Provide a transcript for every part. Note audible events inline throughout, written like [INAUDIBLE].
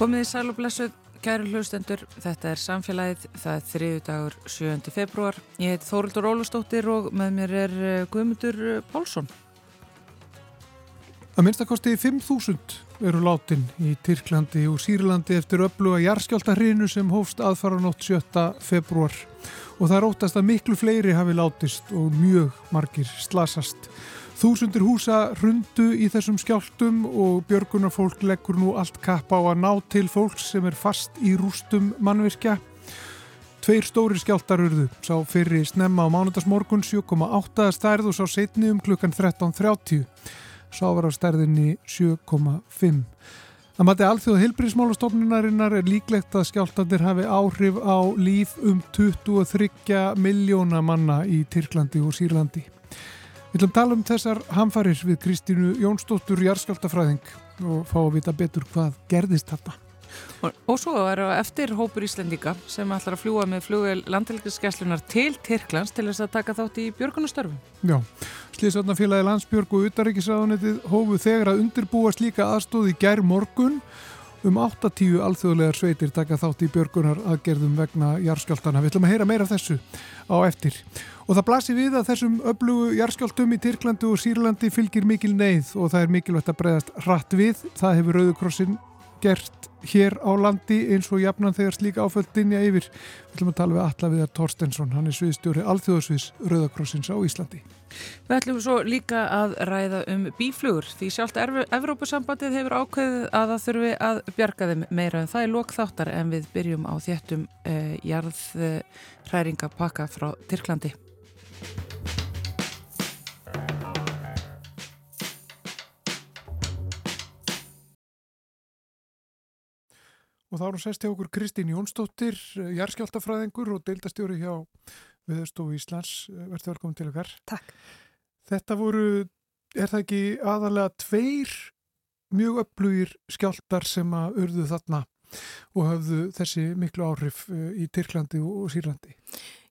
Komið í sæl og blessuð, kæru hlustendur, þetta er samfélagið, það er þriðu dagur 7. februar. Ég heit Þórildur Ólustóttir og með mér er eh, Guðmundur eh, Pálsson. Að minnstakosti 5.000 eru látin í Tyrklandi og Sýrlandi eftir öfluga jarskjáltahrinu sem hófst aðfaranótt 7. februar og það er óttast að miklu fleiri hafi látist og mjög margir slasast. Þúsundir húsa hrundu í þessum skjáltum og björgunarfólk leggur nú allt kapp á að ná til fólks sem er fast í rústum mannvirkja. Tveir stóri skjáltar urðu, sá fyrir snemma á mánudagsmorgun 7,8 stærð og sá setni um klukkan 13.30. Sá var á stærðinni 7,5. Það mati alþjóða hilbrísmálastofnunarinnar er líklegt að skjáltandir hafi áhrif á líf um 23 miljóna manna í Tyrklandi og Sýrlandi. Við ætlum að tala um þessar hamfarir við Kristínu Jónsdóttur Jarskjáltafræðing og fá að vita betur hvað gerðist þetta. Og, og svo er eftir hópur Íslandíka sem ætlar að fljúa með flugvel landhelgiskeslunar til Tyrklands til þess að taka þátt í björgunastörfum. Já, Slísvarnafélagi Landsbjörg og Utaríkisraðunitið hófu þegar að undirbúa slíka aðstóði gær morgun Um 8-10 alþjóðlegar sveitir taka þátt í björgunar aðgerðum vegna jarskjáltana. Við ætlum að heyra meira af þessu á eftir. Og það blasir við að þessum öflugu jarskjáltum í Tyrklandi og Sýrlandi fylgir mikil neyð og það er mikilvægt að breyðast rætt við. Það hefur Rauðukrossin gert hér á landi eins og jafnan þegar slíka áföld dinja yfir. Við ætlum að tala við Alla Viðar Torstensson, hann er sviðstjóri alþjóðsviðs Rauðakrossins á Íslandi. Við ætlum svo líka að ræða um bíflugur því sjálft Evrópusambandið hefur ákveðið að það þurfi að bjarga þeim meira en það er lokþáttar en við byrjum á þéttum eh, jarðræringapakka frá Tyrklandi. Og þá erum sest hjá okkur Kristín Jónsdóttir, eh, jarðskjáltafræðingur og deildastjóri hjá Viðarstofu Íslands. Eh, Verður velkominn til okkar. Takk. Þetta voru, er það ekki aðalega tveir mjög upplugir skjáltar sem að urðu þarna og hafðu þessi miklu áhrif eh, í Tyrklandi og Sýrlandi?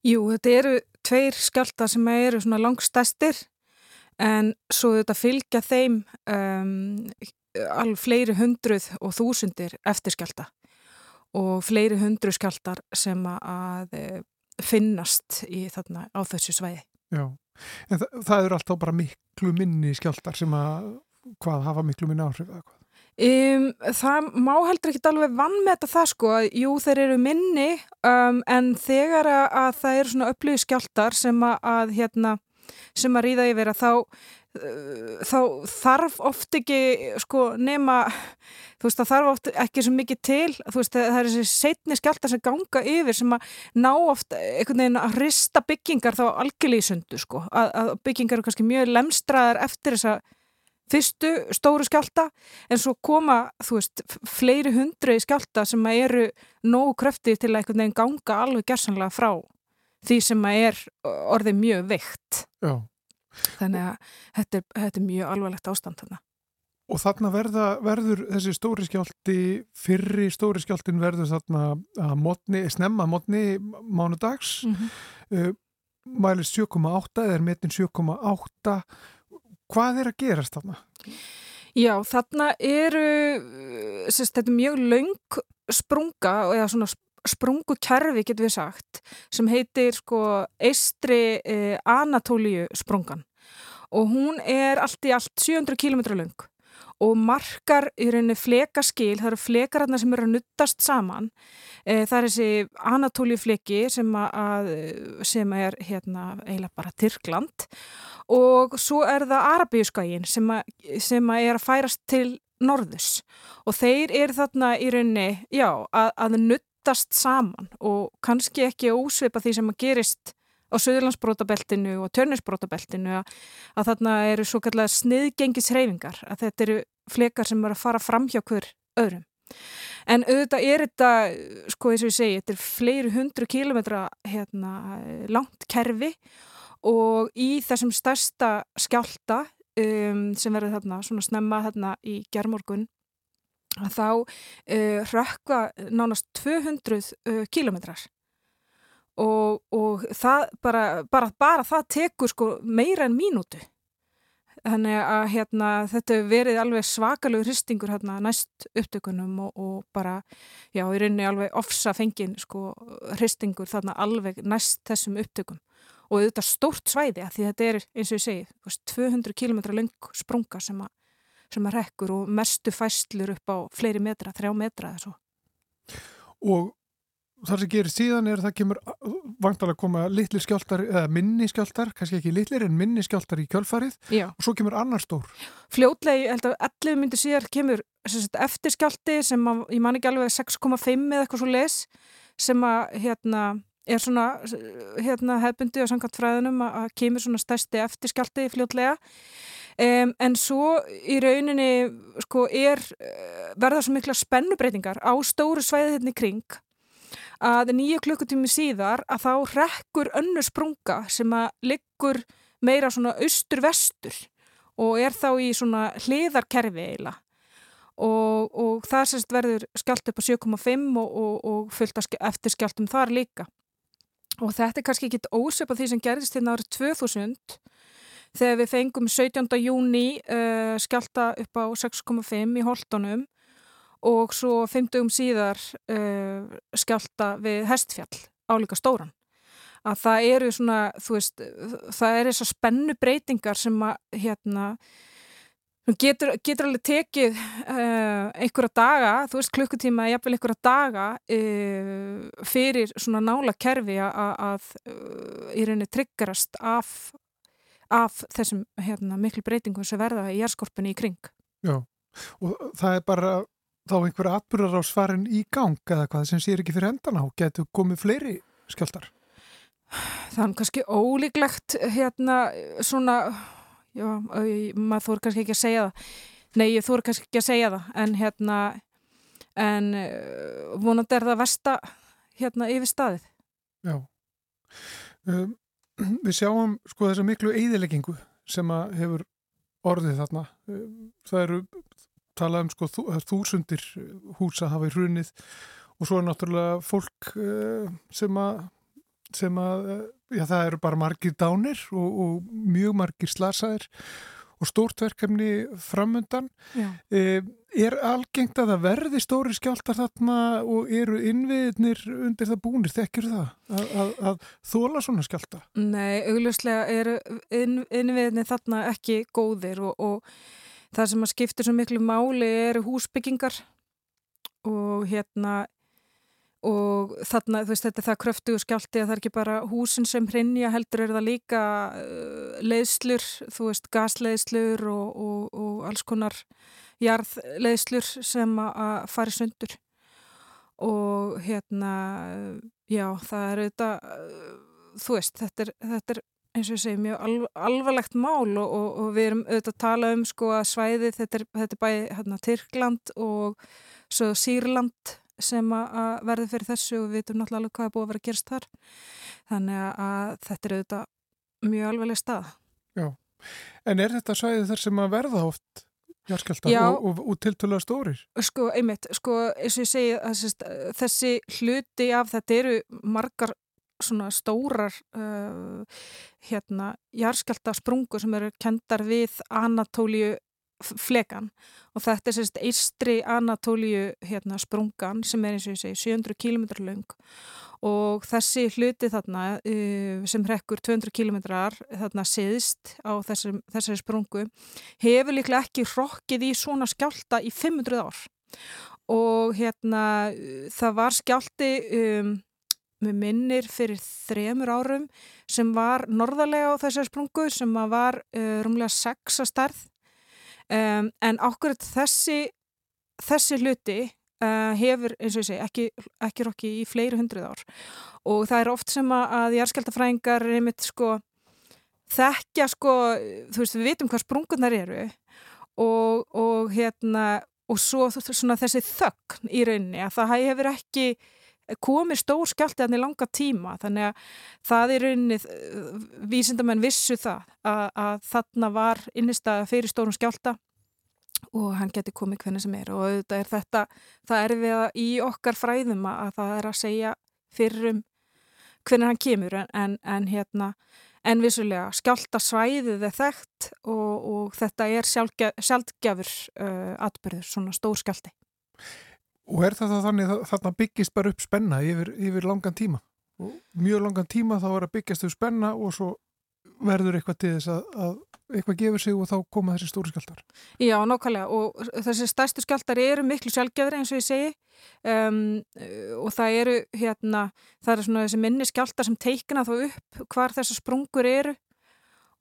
Jú, þetta eru tveir skjáltar sem eru svona langstæstir en svo þetta fylgja þeim um, alveg fleiri hundruð og þúsundir eftir skjálta og fleiri hundru skjáltar sem að eh, finnast í þarna á þessu sveiði. Já, en það, það eru alltaf bara miklu minni skjáltar sem að hvað hafa miklu minni áhrif eða hvað? Um, það má heldur ekki alveg vann með þetta það sko, jú þeir eru minni um, en þegar að, að það eru svona upplýði skjáltar sem að, að hérna, sem að ríða yfir að þá þá þarf oft ekki sko nema þú veist það þarf oft ekki svo mikið til þú veist það er þessi setni skjáltar sem ganga yfir sem að ná oft einhvern veginn að hrista byggingar þá algjörlega í sundu sko að, að byggingar eru kannski mjög lemstraðar eftir þessa fyrstu stóru skjálta en svo koma, þú veist, fleiri hundru skjálta sem eru nógu kröftið til að einhvern veginn ganga alveg gersanlega frá því sem er orðið mjög veikt. Já. Þannig að þetta er, þetta er mjög alvarlegt ástand þarna. Og þarna verða, verður þessi stóri skjálti, fyrri stóri skjáltin verður þarna að modni, snemma modni mánudags, mm -hmm. uh, mælist 7,8 eða er metin 7,8 Hvað er að gerast þarna? Já, þarna eru, sérst, þetta er mjög laung sprunga, eða svona sprungukerfi getur við sagt, sem heitir sko Eistri eh, Anatóliu sprungan. Og hún er allt í allt 700 km laung og markar í rauninni flekaskil, það eru flekararna sem eru að nuttast saman. E, það er þessi Anatóliufleki sem, sem er hérna eiginlega bara Tyrkland. Og svo er það Arabíuskægin sem, sem er að færast til norðus og þeir eru þarna í rauninni, já, að, að nuttast saman og kannski ekki ósvipa því sem að gerist á Suðurlandsbrótabeltinu og Törnisbrótabeltinu að, að þarna eru svo kallega sniðgengisreifingar, að þetta eru flekar sem eru að fara fram hjá hver öðrum. En auðvitað er þetta, sko eins og ég segi, þetta er fleiri hundru kílometra hérna, langt kerfi og í þessum stærsta skjálta um, sem verður þarna svona snemma þarna í gerðmorgun þá uh, rökka nánast 200 uh, kílometrar og, og bara, bara, bara það tekur sko meira en mínútu. Þannig að hérna, þetta verið alveg svakalegu hristingur hérna, næst upptökunum og, og bara, já, í rauninni alveg ofsa fengin sko, hristingur þarna alveg næst þessum upptökum. Og þetta stórt svæði að því þetta er, eins og ég segi, 200 km lang sprunga sem að, sem að rekkur og mestu fæslur upp á fleiri metra, þrjá metra eða svo. Og þar sem gerir síðan er að það kemur vantalega að koma litli skjáltar eða minni skjáltar, kannski ekki litlir en minni skjáltar í kjölfarið Já. og svo kemur annar stór. Fljótlegi, ég held að 11 myndir síðar kemur eftir skjálti sem að, ég man ekki alveg 6,5 eða eitthvað svo les sem að hérna er svona hérna hefbundi og samkvæmt fræðunum að, að kemur svona stærsti eftir skjálti fljótlega um, en svo í rauninni sko er verða svo mikla spennubreitingar á stóru svæðið hérna í kring að nýju klukkutími síðar að þá rekkur önnu sprunga sem að liggur meira svona austur-vestur og er þá í svona hliðarkerfi eiginlega. Og, og það sérst verður skjált upp á 7,5 og, og, og fullt eftir skjáltum þar líka. Og þetta er kannski ekki ósöp af því sem gerðist hérna árið 2000 þegar við fengum 17. júni uh, skjálta upp á 6,5 í Holtonum og svo 50 síðar uh, skjálta við Hestfjall álíka stóran að það eru svona, þú veist það eru þessar spennu breytingar sem að hérna getur, getur alveg tekið uh, einhverja daga, þú veist klukkutíma jafnvel einhverja daga uh, fyrir svona nála kerfi að í rauninni tryggarast af, af þessum hérna, miklu breytingum sem verða í jærskorpunni í kring. Já, og það er bara þá einhverja atbyrðar á svarin í gang eða hvað sem sér ekki fyrir endan á getur komið fleiri skjáltar Það er kannski ólíklegt hérna svona já, maður þór kannski ekki að segja það. Nei, ég þór kannski ekki að segja það en hérna en vonandi er það versta hérna yfir staðið. Já. Um, Við sjáum sko þessa miklu eidileggingu sem að hefur orðið þarna. Það eru talað um sko þúsundir húsa hafa í hrunið og svo er náttúrulega fólk uh, sem að sem að, já það eru bara margir dánir og, og mjög margir slasaðir og stórt verkefni framöndan e, er algengt að það verði stóri skjáltar þarna og eru innviðnir undir það búnir, þekkir það að, að, að þóla svona skjálta? Nei, augljóslega eru inn, innviðinni þarna ekki góðir og, og það sem að skiptir svo miklu máli eru húsbyggingar og hérna og þarna, veist, þetta er það kröftu og skjálti að það er ekki bara húsin sem hrinja heldur er það líka uh, leiðslur, þú veist, gasleiðslur og, og, og alls konar jarðleiðslur sem að fari sundur. Og hérna já, það er auðvitað þú veist, þetta er, þetta er eins og ég segi, mjög alv alvarlegt mál og, og við erum auðvitað að tala um sko að svæði, þetta er, þetta er bæði hérna, Tyrkland og svo Sýrland sem að verði fyrir þessu og við veitum náttúrulega hvað er búið að vera að gerast þar. Þannig að þetta er auðvitað mjög alveglega stað Já, en er þetta svæðið þar sem að verða oft jarskjálta og, og, og tiltöluða stórir? Sko, einmitt, sko, eins og ég segi að sérst, þessi hluti af þetta eru margar svona stórar uh, hérna jarskjálta sprungu sem eru kendar við Anatóliu flekan. Og þetta er sérst eistri Anatóliu hérna sprungan sem er eins og ég segi 700 km lang og þessi hluti þarna uh, sem hrekkur 200 km þarna siðst á þessari, þessari sprungu hefur líklega ekki rokkið í svona skjálta í 500 ár. Og hérna það var skjálti um, með minnir fyrir þremur árum sem var norðarlega á þessari sprungu sem var uh, rúmlega 6 að stærð Um, en okkur þessi, þessi hluti uh, hefur, eins og ég segi, ekki, ekki rokki í fleiri hundruð ár. Og það er oft sem að, járskjaldafræðingar einmitt sko þekkja sko, þú veist, við vitum hvað sprungunar eru og, og hérna, og svo svona þessi þögn í rauninni að það hefur ekki komið stór skjálti það í langa tíma þannig að það er rauninni vísindamenn vissu það að, að þarna var innistæða fyrir stórum skjálta og hann geti komið hvernig sem er og auðvitað er þetta, það er við að í okkar fræðum að það er að segja fyrir um hvernig hann kemur en, en, en hérna en vissulega skjálta svæðið er þekkt og, og þetta er sjálfgjafur uh, atbyrður, svona stór skjálti. Og er það þannig að þarna byggist bara upp spenna yfir, yfir langan tíma? Og mjög langan tíma þá er að byggjast upp spenna og svo verður eitthvað til þess að, að eitthvað gefur sig og þá koma þessi stóri skjáltar. Já, nokkvæmlega og þessi stærstu skjáltar eru miklu sjálfgjafur eins og ég segi um, og það eru hérna, það eru svona þessi minni skjáltar sem teikna þá upp hvar þessar sprungur eru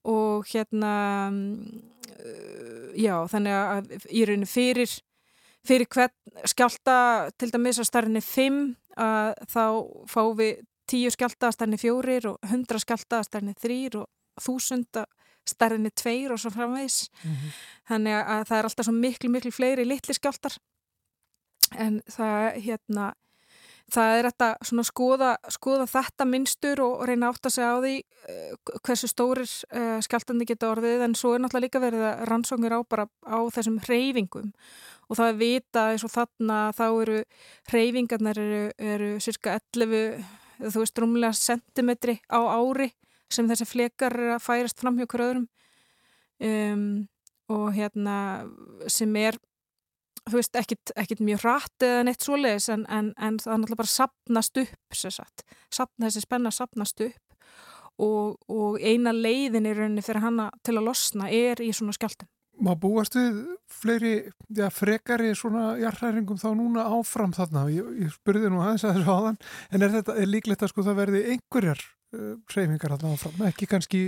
og hérna já, þannig að í rauninu fyrir fyrir hvern skjálta til dæmis að starfinni 5 að þá fá við 10 skjálta að starfinni 4 og 100 skjálta að starfinni 3 og 1000 að starfinni 2 og svo framvegs mm -hmm. þannig að það er alltaf svo miklu miklu fleiri litli skjáltar en það hérna það er þetta svona skoða, skoða þetta minnstur og reyna átt að segja á því uh, hversu stórir uh, skjáltandi geta orðið. En svo er náttúrulega líka verið að rannsóngir á bara á þessum reyfingum og það er vita eins og þarna þá eru reyfingarnar eru, eru cirka 11 þú veist rúmlega sentimetri á ári sem þessi flekar er að færast fram hjá hverjum um, og hérna sem er þú veist, ekkit, ekkit mjög hratt eða neitt svoleiðis en, en, en það er náttúrulega bara sapnast upp Sapna, þessi spenna sapnast upp og, og eina leiðin í rauninni fyrir hanna til að losna er í svona skjáltum Má búast við fleiri, já, frekari svona jarðhæringum þá núna áfram þarna? Ég, ég spurði nú aðeins að þessu áðan en er þetta er líklegt að sko það verði einhverjar uh, hreyfingar þarna áfram, ekki kannski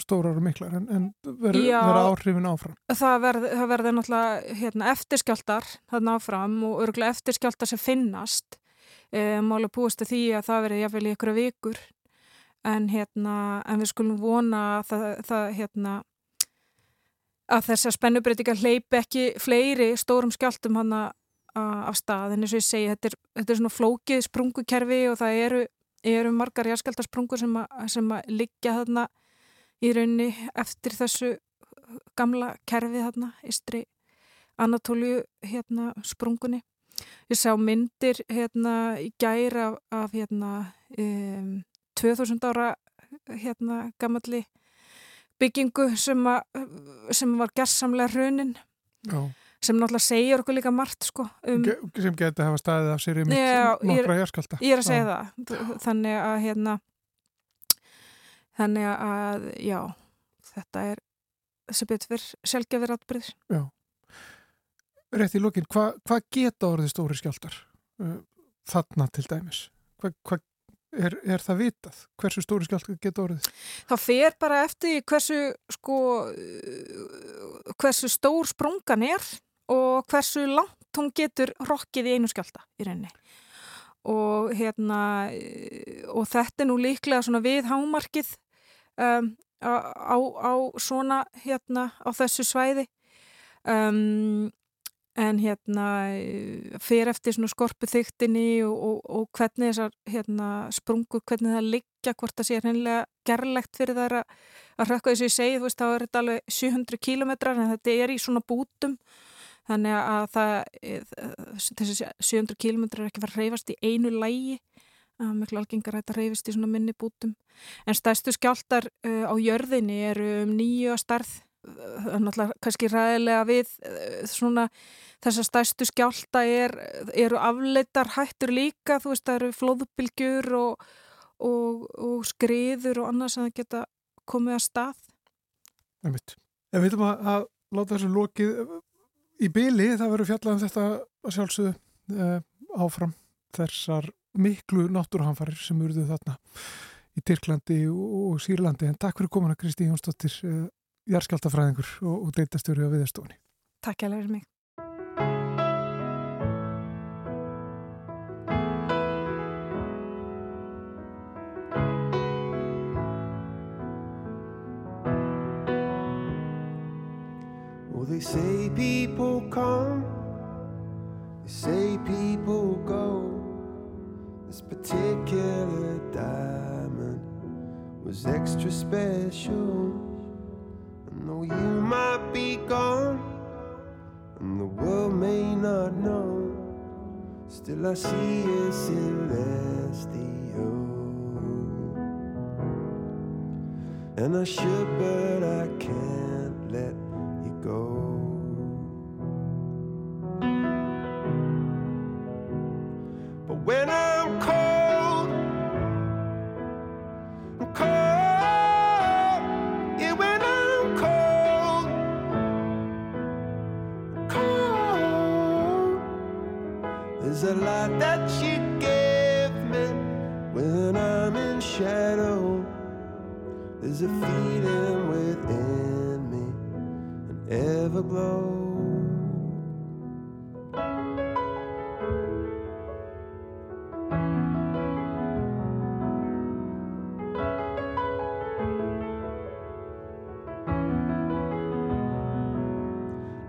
stórar og miklar en, en verður áhrifin áfram? Það verður verð náttúrulega hérna, eftirskjaldar þarna áfram og örgulega eftirskjaldar sem finnast. E, mála búist því að það verður jáfnvel í ykkur vikur. En, hérna, en við skulum vona að það, það hérna að þess að spennubreitingar hleypi ekki fleiri stórum skjaldum hann af stað en eins og ég segi þetta er, þetta er svona flókið sprungukerfi og það eru, eru margar jærskeldarsprungur sem, sem að liggja þarna í raunni eftir þessu gamla kerfi þarna, Ístri Anatóliu hérna sprungunni. Ég sá myndir hérna í gæri af, af hérna um, 2000 ára hérna gammalli byggingu sem, a, sem var gerðsamlega raunin sem náttúrulega segir okkur líka margt sko, um, sem getur að hafa staðið af sér í mitt nokkra jærskalta ég er að segja já. það. Þannig að hérna þannig að já þetta er þessi betur sjálfgefir atbyrðir Já. Rétt í lókin, hvað hva geta orðið stóri skjáltar uh, þarna til dæmis? Hvað hva, er, er það vitað? Hversu stóri skjáltar geta orðið? Það fer bara eftir hversu sko hversu stór sprungan er og hversu langt hún getur rokkið í einu skjálta í reyni og hérna og þetta er nú líklega við hámarkið um, á, á svona hérna á þessu svæði um, en hérna fyrir eftir svona skorpu þyktinni og, og, og hvernig þessar hérna, sprungur, hvernig það liggja hvort það sé hennilega gerlegt fyrir það að, að rökka þess að ég segi, þú veist þá er þetta alveg 700 kílometrar en þetta er í svona bútum. Þannig að það, þessi 700 kílometrar er ekki farið að reyfast í einu lægi miklu algengar að þetta reyfist í svona minni bútum. En stærstu skjáltar uh, á jörðinni eru um nýju að starð náttúrulega kannski ræðilega við uh, svona þessar stærstu skjálta er, eru afleitar hættur líka, þú veist það eru flóðbylgjur og, og, og skriður og annað sem það geta komið að stað. En við viljum að, að láta þessu lokið í byli, það verður fjallað um þetta að sjálfsögðu uh, áfram þessar miklu náttúruhanfarir sem urðu þarna í Tyrklandi og Sýrlandi. En takk fyrir komuna Kristi Jónsdóttir uh, jarðskjáltafræðingur og, og deitastjóri á viðarstofni Takk ég fyrir mig Oh, they say people come, they say people go. This particular diamond was extra special. Know you might be gone, and the world may not know. Still, I see a celestial. And I should, but I can't let you go.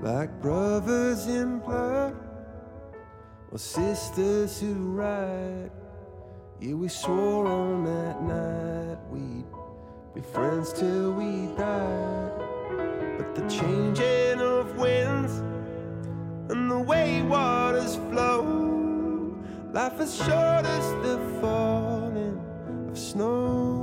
Like brothers in blood, or sisters who ride. Yeah, we swore on that night we'd be friends till we died. But the changing of winds and the way waters flow, life is short as the falling of snow.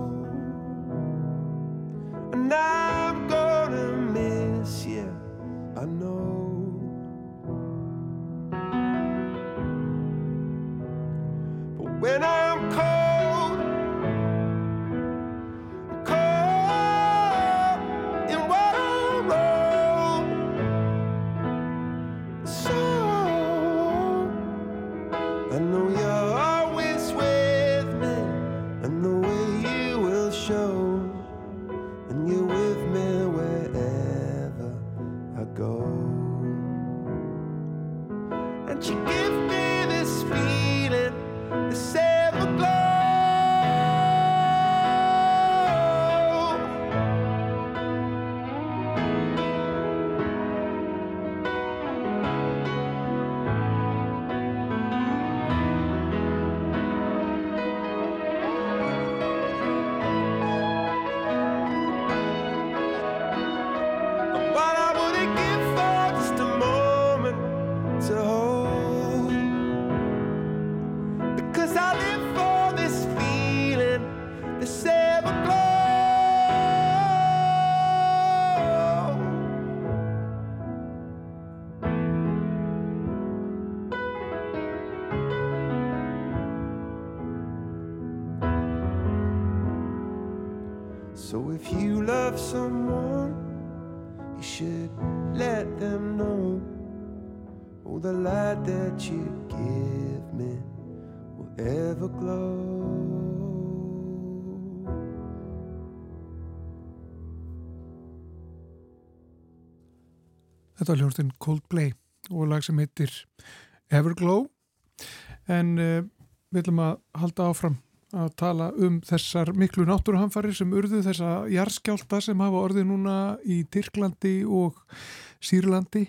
So if you love someone, you should let them know. Oh, the light that you give me will ever glow. Þetta var hljóðustinn Coldplay og lag sem heitir Everglow en uh, við ætlum að halda áfram að tala um þessar miklu náttúruhamfarir sem urðu þessa jarskjálta sem hafa orðið núna í Tyrklandi og Sýrlandi.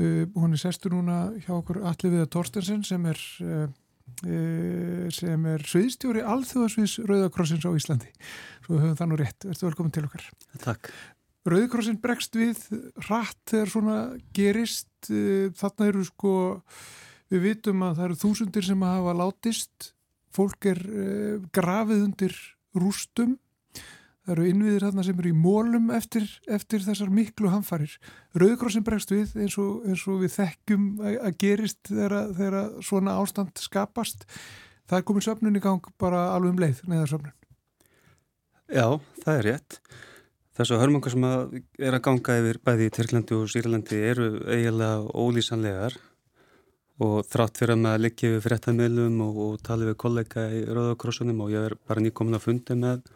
Uh, hann er sestur núna hjá okkur allir við að Torstensen sem er uh, uh, sem er sviðstjóri alþjóðasviðs Rauðakrossins á Íslandi. Svo höfum það nú rétt, verður velkomin til okkar. Takk. Rauðkrossin bregst við rætt þegar svona gerist. Eh, þarna eru sko við vitum að það eru þúsundir sem hafa látist fólk er uh, grafið undir rústum. Það eru innviðir þarna sem eru í mólum eftir, eftir þessar miklu hamfarir. Rauðkrossin bregst við eins og, eins og við þekkjum að, gerist þegar, svona ástand skapast. Það er komin söfnun í gang bara alveg um leið neðarsöfnun Já, það er rétt. Þessu hörmungar sem að er að ganga yfir bæði í Tyrklandi og Sýrlandi eru eiginlega ólýsanlegar og þrátt fyrir að maður liggja við fréttamiðlum og, og tala við kollega í Rauðakrossunum og ég er bara nýkomin að fundi með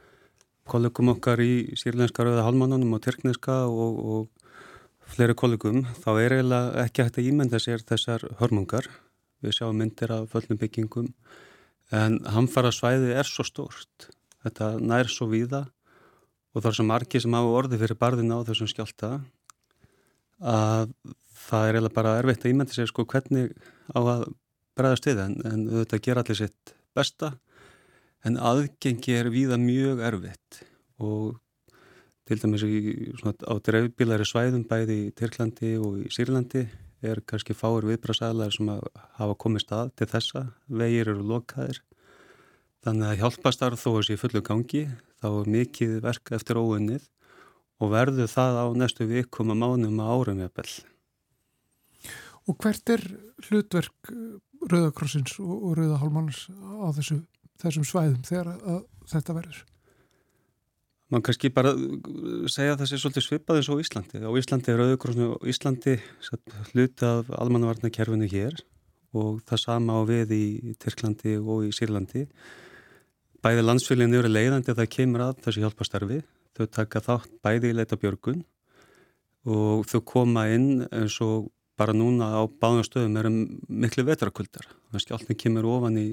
kollegum okkar í sýrlenska Rauða Halmannunum og Tyrkneska og, og fleiri kollegum, þá er eiginlega ekki hægt að ímynda sér þessar hörmungar. Við sjáum myndir af föllnum byggingum en hamfara svæði er svo stórt. Þetta nær svo víða og það er svo margi sem hafa orði fyrir barðina á þessum skjálta að það er eiginlega bara erfitt að ímynda sér sko hvernig á að bregðast við en, en auðvitað gera allir sitt besta en aðgengi er víða mjög erfitt. Og til dæmis í, svona, á dreifbílari svæðum bæði í Tyrklandi og í Sýrlandi er kannski fáir viðbrasaðlar sem hafa komið stað til þessa, vegir eru lokaðir. Þannig að hjálpastarf þó að sé fullu gangi, þá er mikið verk eftir óunnið og verður það á næstu vikum að mánum að árum jafnvel. Og hvert er hlutverk eh, Rauðakrossins og Rauðahálmannars á þessu, þessum svæðum þegar þetta verður? Man kannski bara segja þessi svolítið svipað eins og Íslandi. Á Íslandi er Rauðakrossinu og Íslandi hluti af almannavarnakerfinu hér og það sama á við í Tyrklandi og í Sýrlandi. Bæði landsfélaginu eru leiðandi að það kemur að þessu hjálpastarfi. Þau taka þátt bæði í leita björgun og þau koma inn eins og bara núna á báðum stöðum eru miklu vetrakuldar. Það skjálfni kemur ofan í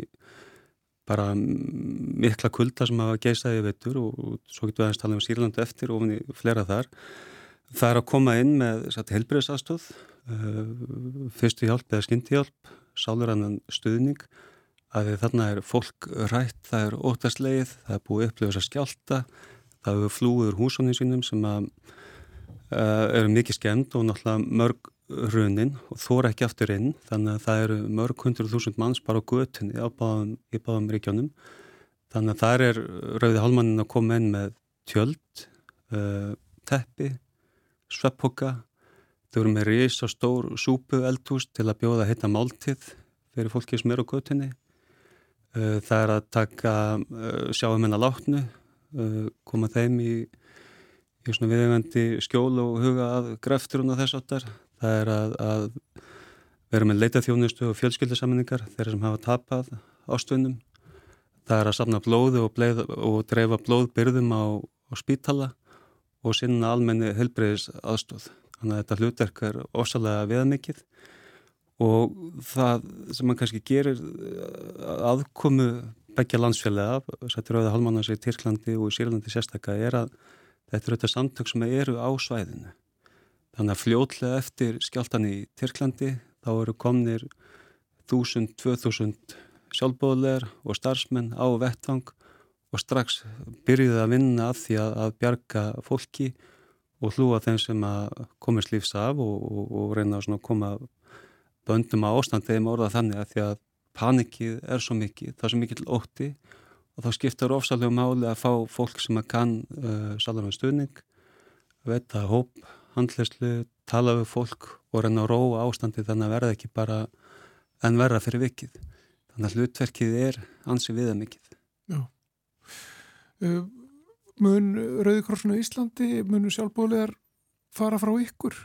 bara mikla kulda sem hafa geisaði vettur og svo getur við aðeins tala um Sýrlandu eftir ofan í flera þar. Það er að koma inn með helbriðsastöð, uh, fyrstu hjálp eða skyndihjálp, sálurannan stuðning að þarna er fólk rætt, það er óttastleið, það er búið upplifast að skjálta, það eru flúður húsónið sínum sem að, uh, eru mikið skemmt og náttúrulega mörg runin og þóra ekki aftur inn. Þannig að það eru mörg hundru þúsund manns bara á götunni á báðum, í báðum regionum þannig að það er rauði hálmannin að koma inn með tjöld uh, teppi svepphoka þau eru með reysa stór súpu eldhús til að bjóða að hitta máltið fyrir fólki sem er á götunni. Uh, það er að taka sjáum hennar látnu koma þeim í í svona viðegandi skjól og huga að grefturinn og þess áttar það er að, að vera með leitaþjónustu og fjölskyldisaminningar þeirra sem hafa tapað ástvinnum það er að safna blóðu og, bleið, og dreifa blóðbyrðum á, á spítala og sinna almenni helbreyðis aðstóð þannig að þetta hlutverk er ósalega viðmikið og það sem mann kannski gerir aðkomu begja landsfjölega sættir auðvitað halmannas í Tyrklandi og í Sýrlandi sérstakka er að þetta eru þetta samtök sem eru á svæðinu. Þannig að fljótlega eftir skjáltan í Tyrklandi þá eru komnir 1000-2000 sjálfbóðlegar og starfsmenn á vettvang og strax byrjuði að vinna að því að, að bjarga fólki og hlúa þeim sem að komist lífs af og, og, og reyna að koma böndum á ástandiðum orða þannig að því að panikið er svo mikið, það er svo mikið til ótti og þá skiptar ofsalega máli að fá fólk sem að kann uh, salarvæg stuðning, veta hóp handlæslu, tala við fólk og reyna að róa ástandi þannig að verða ekki bara en verða fyrir vikið. Þannig að hlutverkið er ansi viða mikið. Já. Uh, mun Rauðikrossinu Íslandi, munu sjálfbóðlegar fara frá ykkur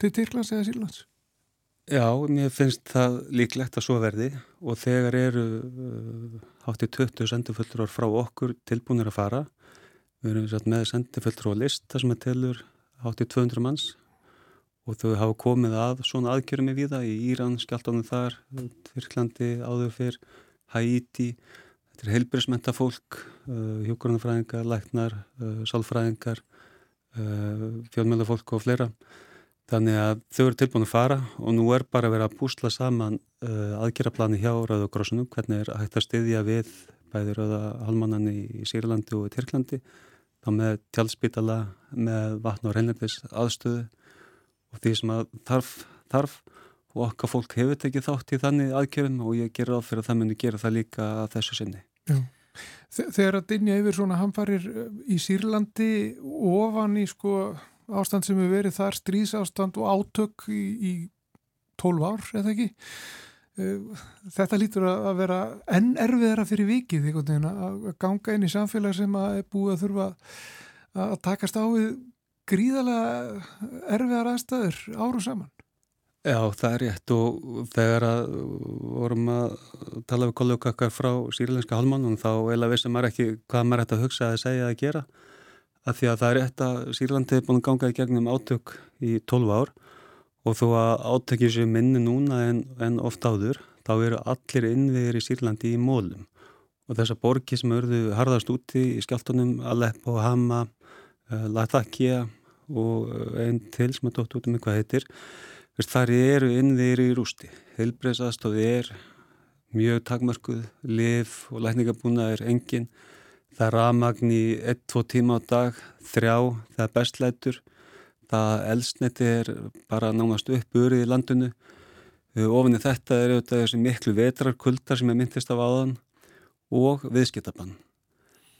til Tyrklands eða Sílands? Já, mér finnst það líklegt að svo verði og þegar eru uh, hátti 20 sendifullur frá okkur tilbúinir að fara við erum með sendifullur á list þar sem að telur háttið 200 manns og þau hafa komið að svona aðgjörum í viða í Íran, skjáltanum þar, Tyrklandi, áður fyrr, Haiti, þetta er heilbærismenta fólk, uh, hjókurunafræðingar, læknar, uh, sálfræðingar, uh, fjölmjölafólk og fleira. Þannig að þau eru tilbúin að fara og nú er bara að vera að búsla saman uh, aðgerraplani hjá Rauðagrossunum, hvernig er hægt að styðja við bæði Rauða halmannan í Sýrlandi og Tyrklandi þá með tjálspítala, með vatn og reynleipis aðstöðu og því sem að þarf, þarf og okkar fólk hefur tekið þátt í þannig aðkjöfum og ég ger ráð fyrir að það muni gera það líka þessu sinni. Já. Þegar að dinja yfir svona hamfarir eh, í Sýrlandi ofan í sko ástand sem hefur verið þar stríðsástand og átök í, í 12 ár, eða ekki? Eh, þetta lítur að vera enn erfiðara fyrir vikið veginn, að ganga inn í samfélag sem að er búið að þurfa að takast á við gríðalega erfiðar aðstæður árum saman. Já, það er rétt og þegar að vorum að tala við kollugakkar frá sýrilenska halmannum þá eila vissum maður ekki hvað maður ætti að hugsa að segja að gera að því að það er rétt að Sýrlandi er búin að ganga í gegnum átök í 12 ár og þó að átökjum séu minni núna en, en oft áður þá eru allir innviðir í Sýrlandi í mólum og þessar borgi sem örðu harðast úti í skjáltunum Aleppo, Hama, uh, Latakia og eh, einn til sem er dótt út um eitthvað heitir þar eru innviðir í rústi. Heilbreyðsastóði er mjög takmörkuð, liv og lækningabúna er engin það er aðmagn í 1-2 tíma á dag þrjá, það er bestlætur það elsneti er bara nánast uppurið í landinu ofinni þetta er auðvitað þessi miklu vetrarkuldar sem er myndist af áðan og viðskiptabann.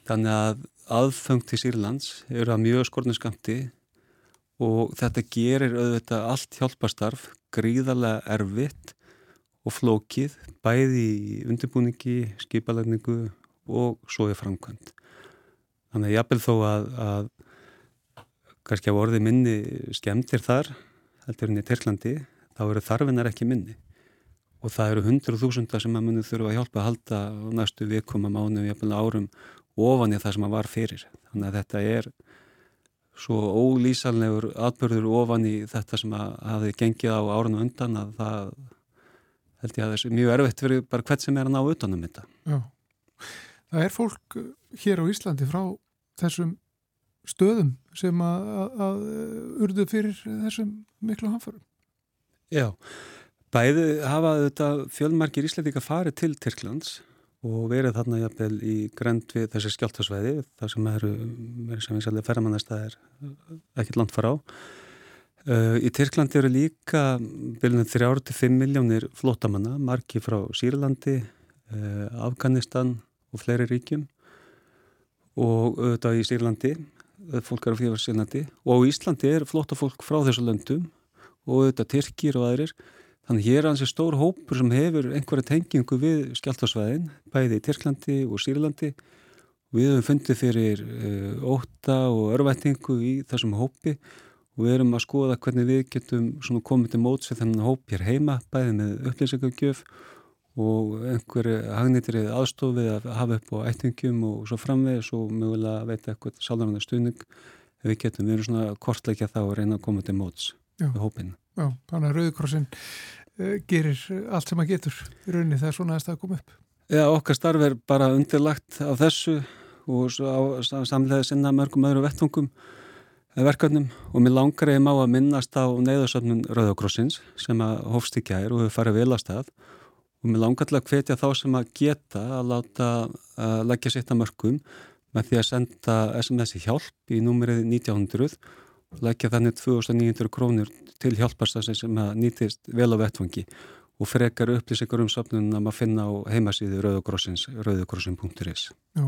Þannig að aðfengt til Sýrlands eru að mjög skorninskamti og þetta gerir auðvitað allt hjálparstarf gríðarlega erfitt og flókið bæði í undirbúningi, skipalækningu og svo í framkvæmt. Þannig að jápil þó að, að kannski á orði minni skemmtir þar, heldur en í Tyrklandi, þá eru þarfinar ekki minni og það eru hundru þúsunda sem að munum þurfa að hjálpa að halda næstu vikum að mánu, jápil árum ofan í það sem að var fyrir. Þannig að þetta er svo ólýsanlegur atbyrður ofan í þetta sem að hafi gengið á árun og undan að það held ég að þessi mjög erfitt verið bara hvert sem er að ná utanum þetta. Já, það er fólk hér á Íslandi frá þessum stöðum sem að, að, að urðu fyrir þessum miklu hanförum. Já, bæði hafa þetta fjölmarkir íslendika farið til Tyrklands og verið þarna jafnvel í grend við þessi skjáltasvæði, það sem eru, verið sem ég sælði ferramannastæðir ekkert land fara á. Uh, í Tyrklandi eru líka byrjunum 3-5 miljónir flótamanna, margi frá Sýrlandi, uh, Afganistan og fleiri ríkjum og auðvitað í Sýrlandi, fólk eru fyrir Sýrlandi og Íslandi er flótafólk frá þessu löndum og auðvitað Tyrkir og aðrir Þannig hér er hansi stór hópur sem hefur einhverja tengingu við skjáltasvæðin, bæði í Tyrklandi og Sýrlandi. Við höfum fundið fyrir uh, óta og örvættingu í þessum hópi og við erum að skoða hvernig við getum komið til móts við þennan hóp hér heima, bæði með upplýsingagjöf og einhverju hagnýttir aðstofið að hafa upp á ættingum og svo framvegis og mögulega veita eitthvað sálarnar stuðning ef við getum. Erum svona kortleikja þá að reyna að koma til móts Já. við hópinu. Já, þannig að Rauðkrossin uh, gerir allt sem að getur í rauninni þegar svona aðstæða kom upp. Já, okkar starf er bara undirlagt á þessu og samlega sinna mörgum öðru vettungum verkefnum og mér langar ég má að minnast á neyðarsöfnun Rauðkrossins sem að hófst í gær og hefur farið vel að og mér langar til að hvetja þá sem að geta að láta að leggja sitt að mörgum með því að senda SMS hjálp í númerið 1900 leggja þannig 2900 krónur til hjálparstafsins sem nýtist vel á vettfangi og frekar upplýsingar um söfnunum að maður finna á heimasíðu Rauðugrósins, rauðugrósin.is Já.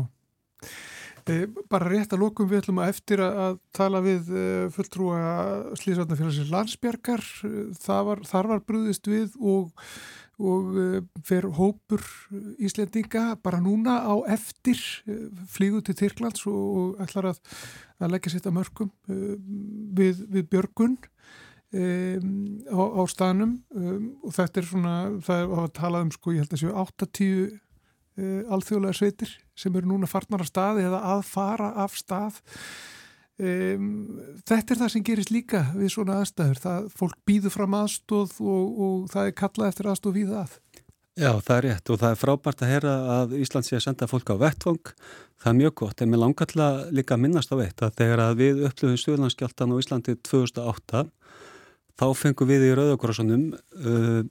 E, Bara rétt að lókum við ætlum að eftir að tala við e, fulltrúa Slísvarnafélagsins landsbjargar. Var, þar var brúðist við og og eh, fer hópur Íslendinga bara núna á eftir eh, flígu til Tyrklands og, ætlar að, að leggja sétta mörgum eh, við, við Björgun um, á, á stanum um, og þetta er svona, það er að tala um sko, ég held að séu 8-10 uh, alþjóðlega sveitir sem eru núna farnar af staði eða að fara af stað Um, þetta er það sem gerist líka við svona aðstæður, það fólk býður fram aðstóð og, og það er kallað eftir aðstóð við það Já, það er rétt og það er frábært að heyra að Ísland sé að senda fólk á vettvang. Það er mjög gott, en mér langar til að líka minnast á veitt að þegar að við upplöfum Suðlandskjáltan á Íslandi 2008 þá fengum við í Rauðakorsunum uh,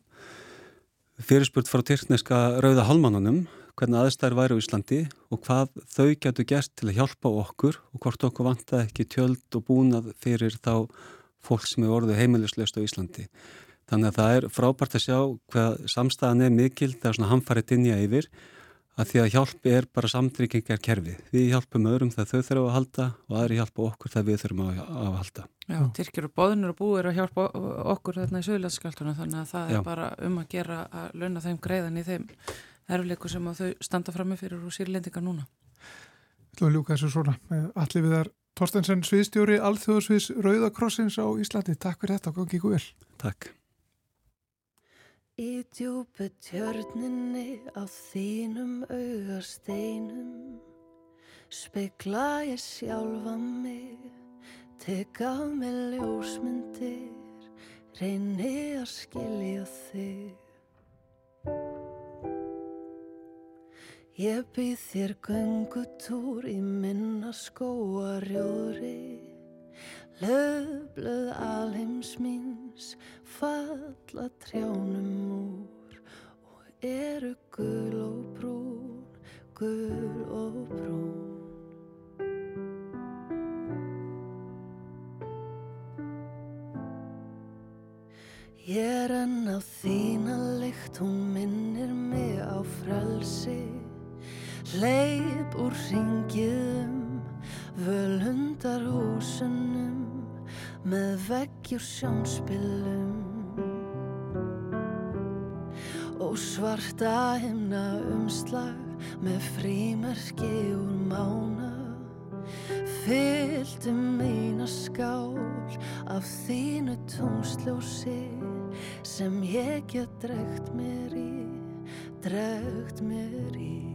fyrirspurt frá tyrkneska Rauða Halmannunum hvernig aðstæðir væri á Íslandi og hvað þau getur gert til að hjálpa okkur og hvort okkur vanta ekki tjöld og búnað fyrir þá fólk sem er orðið heimilislaust á Íslandi. Þannig að það er frábært að sjá hvað samstæðan er mikil þegar svona hamfarið dinja yfir að því að hjálp er bara samtryggingar kerfi. Við hjálpum öðrum þegar þau þurfum að halda og aðri hjálpa okkur þegar við þurfum að, að halda. Já, Tyrkir og bóðinur og búir að hjálpa okkur þarna í sögulegsskjáltunum þannig að það Já. er bara um að gera að launa þeim greiðan í þeim erfleiku sem að þau standa fram með fyrir úr sírlendinga núna. Þú ljúka þessu svona. Allir við þar Torstensen Sviðstjóri, Alþjóðsviðs Rauðakrossins á Íslandi. Takk fyrir þetta og gangi ykkur vel. Takk. Í djúbu tjörninni á þínum augasteinum Speikla ég sjálfa mig Tek af mig ljósmyndir Reyni að skilja þig Ég býð þér göngutúr í minna skóarjóri Löfblöð alheims míns falla trjánum úr og eru gul og brún, gul og brún. Ég er enn á þína lykt, hún minnir mig á frelsi leip úr ringiðum völundar húsunum með veggjur sjónspilum. Og svarta himna umslag með frímerki úr mána fylltum mína skál af þínu tónsljósi sem ég get dregt mér í dregt mér í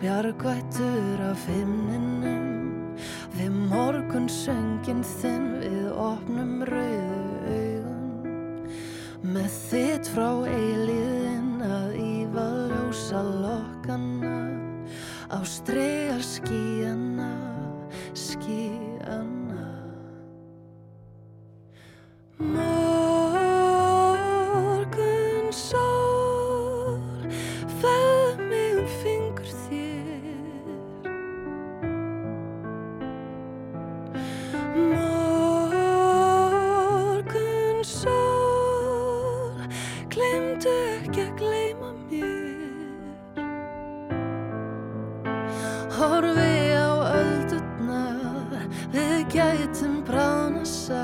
Skist Þartu ekki að gleima mér Horfi á öldutna Við gætum brána saman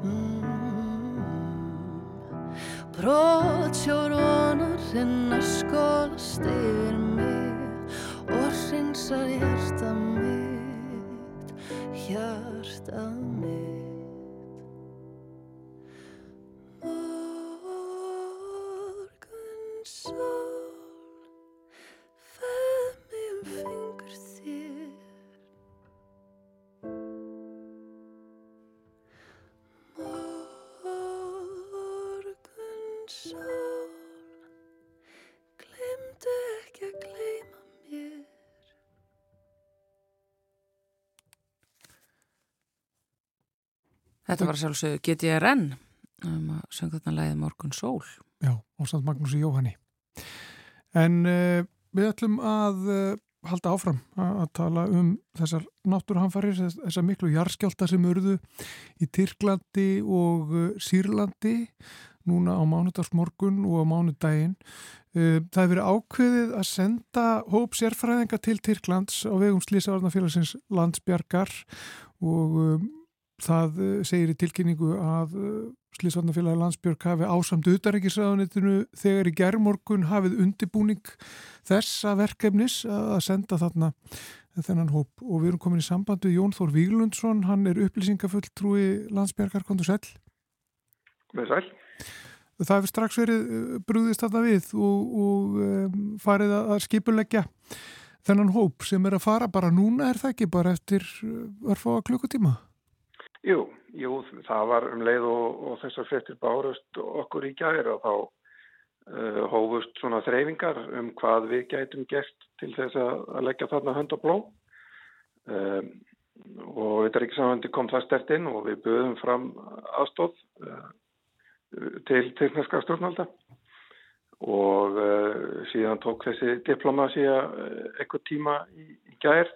mm. Brótsjór vonar Hinn að skóla styr mig Og hrinsar ég Þetta var sjálfsög GTRN um að söng þarna læði Morgun Sól. Já, Ósand Magnúsi Jóhanni. En uh, við ætlum að uh, halda áfram að tala um þessar náttúrhanfarir, þessar miklu jarskjálta sem urðu í Tyrklandi og uh, Sýrlandi núna á mánudagsmorgun og á mánudaginn. Það hefur ákveðið að senda hóp sérfræðinga til Tyrklands á vegum Slísavarnafélagsins landsbjargar og um, Það eh, segir í tilkynningu að eh, Sliðsvarnafélagi Landsbjörg hafi ásamt utaríkisraðunitinu þegar í gerðmorgun hafið undibúning þessa verkefnis að senda þarna þennan hóp og við erum komin í samband við Jón Þór Víglundsson, hann er upplýsingafulltrúi Landsbjörgar, kontur sæl. Með sæl. Það hefur strax verið eh, brúðist þarna við og, og um, farið að skipuleggja þennan hóp sem er að fara bara núna er það ekki bara eftir örfáa klukkutíma? Jú, jú, það var um leið og, og þessar frettir bárust okkur í gæri og þá uh, hófust svona þreyfingar um hvað við gætum gert til þess að leggja þarna hönd og blóm um, og þetta er ekki samandi kom það stert inn og við buðum fram aðstóð uh, til tilknarska stjórnvalda. Og uh, síðan tók þessi diplomásía eitthvað tíma í, í gæri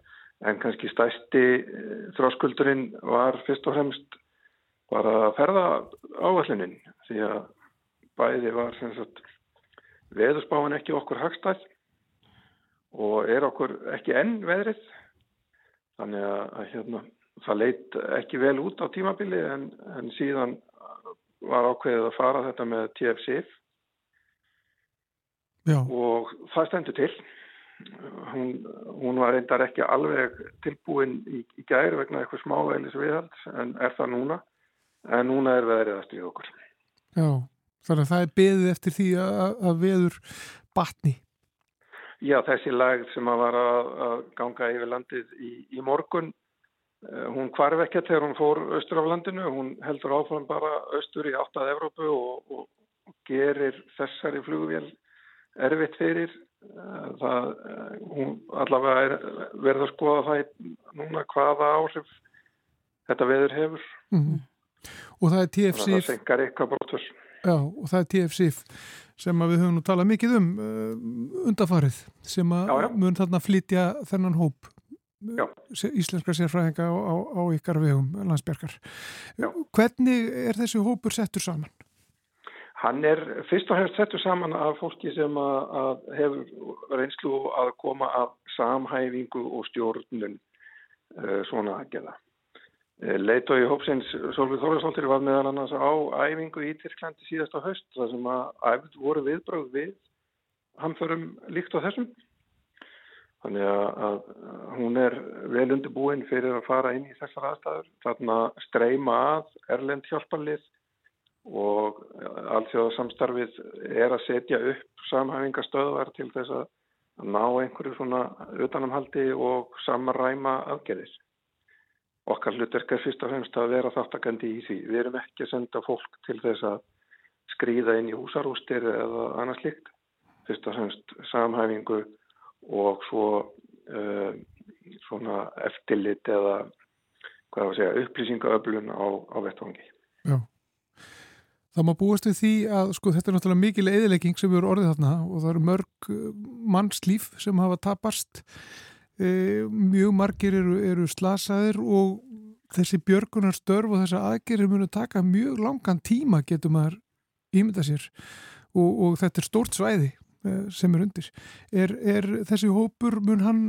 en kannski stæsti eh, þróskuldurinn var fyrst og fremst bara að ferða áallunin því að bæði var veðurspáin ekki okkur hagstæð og er okkur ekki enn veðrið. Þannig að, að hérna, það leitt ekki vel út á tímabili en, en síðan var ákveðið að fara þetta með TFC Já. og það stendur til hún, hún var reyndar ekki alveg tilbúin í, í gæri vegna eitthvað smávelis viðhald en er það núna en núna er veðrið að stríða okkur. Já, þannig að það er beðið eftir því að, að veður batni. Já, þessi lag sem að var að, að ganga yfir landið í, í morgun Eh, hún kvarf ekkert þegar hún fór austur af landinu, hún heldur áfram bara austur í áttað Evrópu og, og, og gerir þessari flugvél erfitt fyrir. Eh, það, eh, hún allavega er verið að skoða það núna hvaða áhrif þetta veður hefur. Mm -hmm. Og það er TFC... Það senkar eitthvað brotur. Já, og það er TFC sem við höfum nú talað mikið um uh, undafarið sem að já, já. mun þarna flytja þennan hóp Já. íslenska sérfræðinga á, á, á ykkar vegum landsbergar. Já. Hvernig er þessi hópur settur saman? Hann er fyrst og hefst settur saman af fólki sem að, að hefur reynslu að koma af samhæfingu og stjórnun uh, svona að gera. Uh, Leitói hópsins Solveig Þorðarsóltir var meðal annars á æfingu í Tyrklandi síðast á höst þar sem að æfð voru viðbröð við hamförum líkt á þessum Þannig að hún er vel undirbúin fyrir að fara inn í þessar aðstæður. Þarna streyma að Erlend hjálpanlið og allþjóða samstarfið er að setja upp samhæfingastöðvar til þess að ná einhverju svona utanamhaldi og samræma aðgerðis. Okkar hlutverk er fyrst og fremst að vera þáttakandi í því. Við erum ekki að senda fólk til þess að skrýða inn í húsarústir eða annað slikt. Fyrst og fremst samhæfingu og svo uh, svona eftirlit eða segja upplýsingaöflun á, á vettvangi. Já. Það má búast við því að sko þetta er náttúrulega mikil eðilegging sem eru orðið þarna og það eru mörg eh, mannslíf sem hafa tapast e, mjög margir eru, eru slasaðir og þessi björgunar störf og þessa aðgerir munu taka mjög langan tíma getur maður ímynda sér og, og þetta er stórt svæði Eh, sem er undir. Er, er þessi hópur, mun hann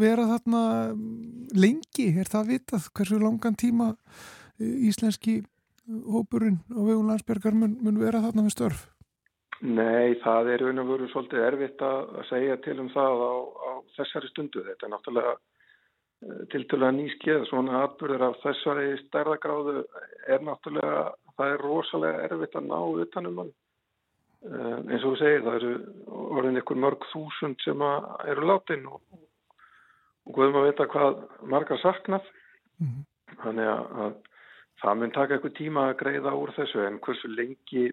vera þarna lengi? Er það vitað hversu langan tíma íslenski hópurinn á vegum landsbergar mun, mun vera þarna með störf? Nei, það er unna voru svolítið erfitt að segja til um það á, á þessari stundu. Þetta er náttúrulega eh, tiltölulega nýskið, svona atbyrður af þessari stærðagráðu er náttúrulega, það er rosalega erfitt að ná utanum hann Eh, eins og þú segir það eru orðin ykkur mörg þúsund sem eru látin og, og guðum að vita hvað margar saknað mm -hmm. þannig að, að það mun taka ykkur tíma að greiða úr þessu en hversu lengi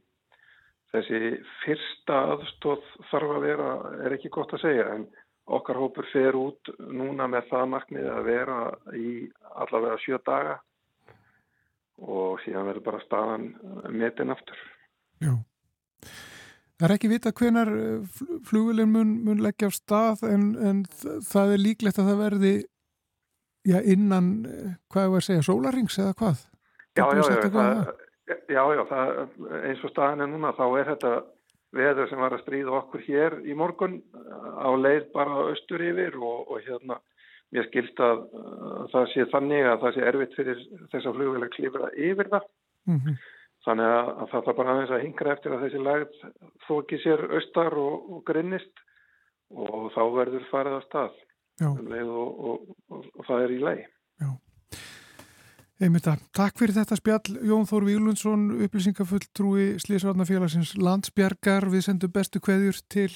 þessi fyrsta aðstóð þarf að vera er ekki gott að segja en okkar hópur fer út núna með það markmið að vera í allavega sjö daga og síðan verður bara staðan metin aftur Já Það er ekki vita hvenar eh, flugulinn mun, mun leggja á stað en, en það er líklegt að það verði já, innan, eh, hvað er að segja, sólarings eða hvað? Já, já, já, það, já, já það, eins og staðin er núna þá er þetta veður sem var að stríða okkur hér í morgun á leið bara austur yfir og, og hérna mér skilst að, að það sé þannig að það sé erfitt fyrir þessa flugvel að klifra yfir það. Mm -hmm. Þannig að, að það er bara aðeins að hingra eftir að þessi lagð þóki sér austar og, og grinnist og þá verður farið að stað um og, og það er í lei. Já. Einmitta, takk fyrir þetta spjall Jón Þór Vílundsson, upplýsingafulltrúi Slísvarnafélagsins landsbjargar við sendum bestu kveðjur til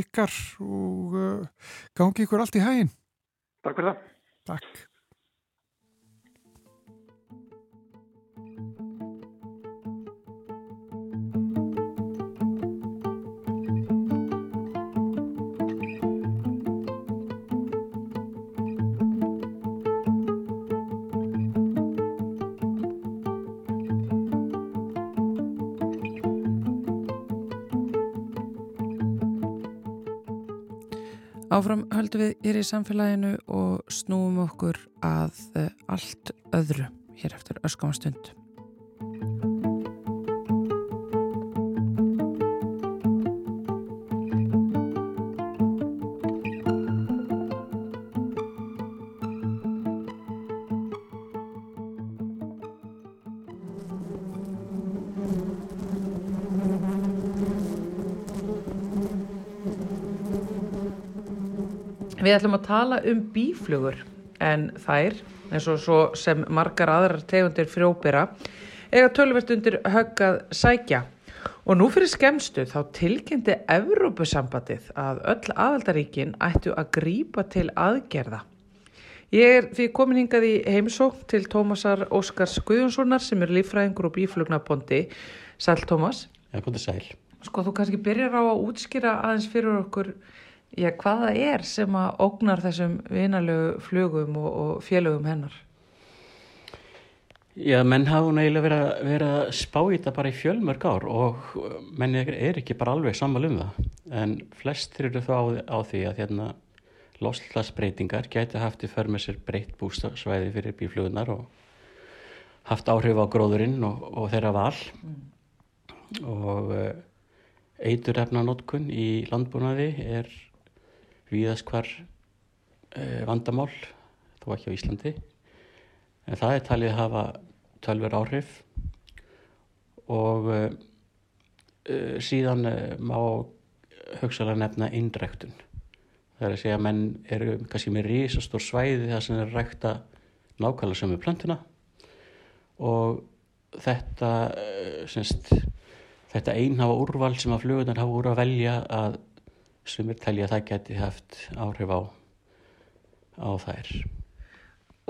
ykkar og uh, gangi ykkur allt í hægin. Takk fyrir það. Takk. Áfram höldum við hér í samfélaginu og snúum okkur að eh, allt öðru hér eftir öskamastund. Við ætlum að tala um bíflugur en þær, eins og svo sem margar aðrar tegundir frjópera, eiga tölvert undir höggað sækja. Og nú fyrir skemstu þá tilkynnti Evrópusambandið að öll aðaldaríkin ættu að grípa til aðgerða. Ég er því komin hingað í heimsók til Tómasar Óskars Guðjónssonar sem er lífræðingur og bíflugnabondi. Sæl Tómas. Já, hvað er sæl? Sko þú kannski byrjar á að útskýra aðeins fyrir okkur já, hvaða er sem að ógnar þessum vinalögu flugum og, og félögum hennar? Já, menn hafa hún eiginlega verið, verið að spá í þetta bara í fjölmörg ár og menn er ekki bara alveg sammal um það. En flestir eru þá á, á því að hérna loslasbreytingar gæti haft í för með sér breytt bústafsvæði fyrir bíflugunar og haft áhrif á gróðurinn og, og þeirra val. Mm. Og uh, eiturrefnanótkun í landbúnaði er viðast hvar uh, vandamál, þó ekki á Íslandi. En það er talið að hafa tölver áhrif og uh, síðan má hugsalega nefna indræktun. Það er að segja að menn eru kannski með risastór svæði það sem er rækta nákvæmlega sömu plantuna og þetta, semst, þetta einhafa úrval sem að flugunar hafa úr að velja að sem er telja að það geti haft áhrif á, á þær.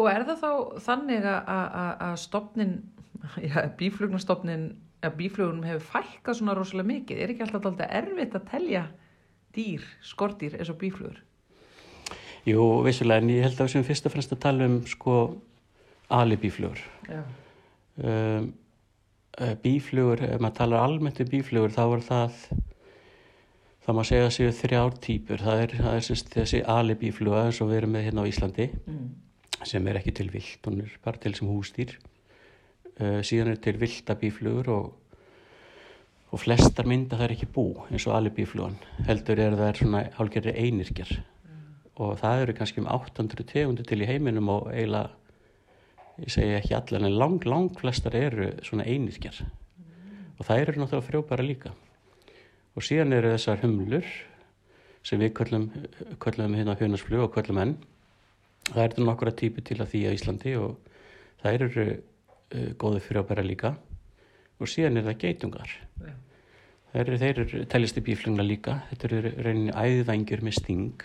Og er það þá þannig að stopnin, [LAUGHS] já, bíflugnastofnin, að bíflugunum hefur fælkað svona rosalega mikið? Er ekki alltaf alltaf erfitt að telja dýr, skortýr eins og bíflugur? Jú, vissulega, en ég held að við sem fyrst og fremst að tala um sko alibíflugur. Um, bíflugur, ef maður talar almennt um bíflugur, þá er það, það má segja að séu þrjár típur. Það er, það er semst, þessi alibífluga eins og við erum með hérna á Íslandi. Mm sem er ekki til vilt, hún er bara til sem hústýr uh, síðan er til viltabíflugur og, og flestar mynda það er ekki bú eins og alibíflugan heldur er það er svona hálfgerði einirkjar mm. og það eru kannski um 800 tegundir til í heiminum og eiginlega ég segi ekki allan en lang, lang flestar eru svona einirkjar mm. og það eru náttúrulega frjópara líka og síðan eru þessar humlur sem við köllum, köllum hérna hjónasflug og köllum enn. Það er nokkura típu til að því á Íslandi og það eru uh, góði fyrir að bæra líka. Og síðan er það geitungar. Yeah. það eru þeir tellisti bíflugna líka. Þetta eru rauninni æðvængjur með sting.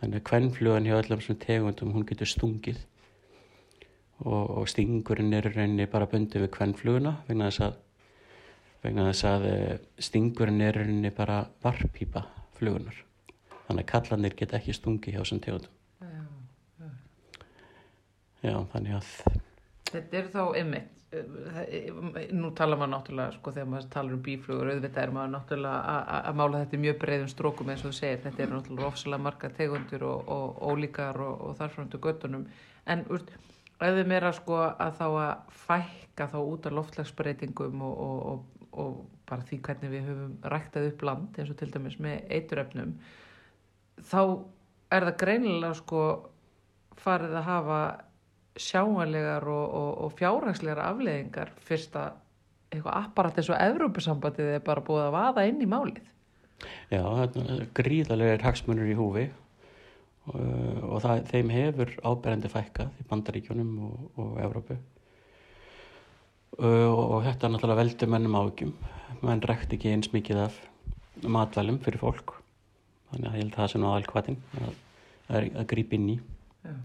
Þannig að hvernflugan hjá öllum sem tegundum hún getur stungið. Og, og stingurinn er rauninni bara bundið við hvernfluguna vegna þess að vegna þess að uh, stingurinn er rauninni bara varpýpa flugunar þannig að kallanir get ekki stungið hjá þessum tegundum Já, þannig að... Þetta er þá ymmit. Nú tala maður náttúrulega, sko, þegar maður talar um bíflugur, auðvitað er maður náttúrulega að mála þetta mjög breiðum strókum eins og þú segir. Þetta er náttúrulega ofsalega marga tegundur og, og ólíkar og, og þarframtu göttunum. En, auðvitað meira, sko, að þá að fækka þá út af loftlagsbreytingum og, og bara því hvernig við höfum ræktað upp land, eins og til dæmis með eituröfnum, þá er það greinilega, sko, farið að hafa sjáanlegar og, og, og fjárhagslegar afleðingar fyrst að eitthvað apparat eins og Evrópusambandið er bara búið að vaða inn í málið. Já, gríðarlega er hagsmunur í húfi og, og það, þeim hefur áberandi fækkað í bandaríkjónum og Evrópu og þetta náttúrulega veldur mennum ágjum menn rekt ekki eins mikið af matvælum fyrir fólk. Þannig að ég held að það sé nú aðalkvætin að, að, að grípa inn í. Já.